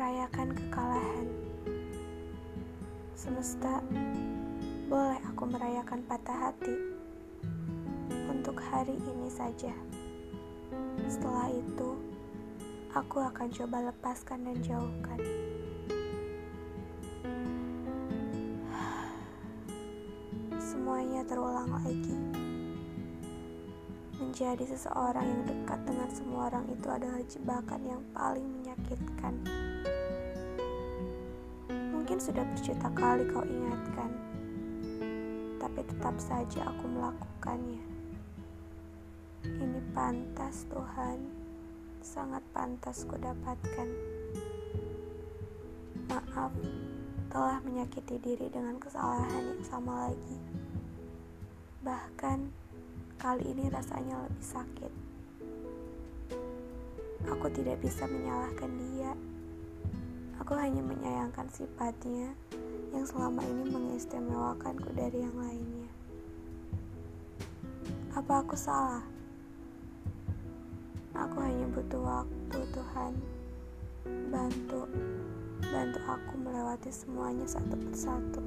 merayakan kekalahan. Semesta, boleh aku merayakan patah hati untuk hari ini saja. Setelah itu, aku akan coba lepaskan dan jauhkan. Semuanya terulang lagi. Menjadi seseorang yang dekat dengan semua orang itu adalah jebakan yang paling menyakitkan. Mungkin sudah berjuta kali kau ingatkan, tapi tetap saja aku melakukannya. Ini pantas Tuhan, sangat pantas kudapatkan. Maaf, telah menyakiti diri dengan kesalahan yang sama lagi. Bahkan, kali ini rasanya lebih sakit. Aku tidak bisa menyalahkan dia. Aku hanya menyayangkan sifatnya yang selama ini mengistimewakanku dari yang lainnya. Apa aku salah? Aku hanya butuh waktu, Tuhan. Bantu, bantu aku melewati semuanya satu persatu.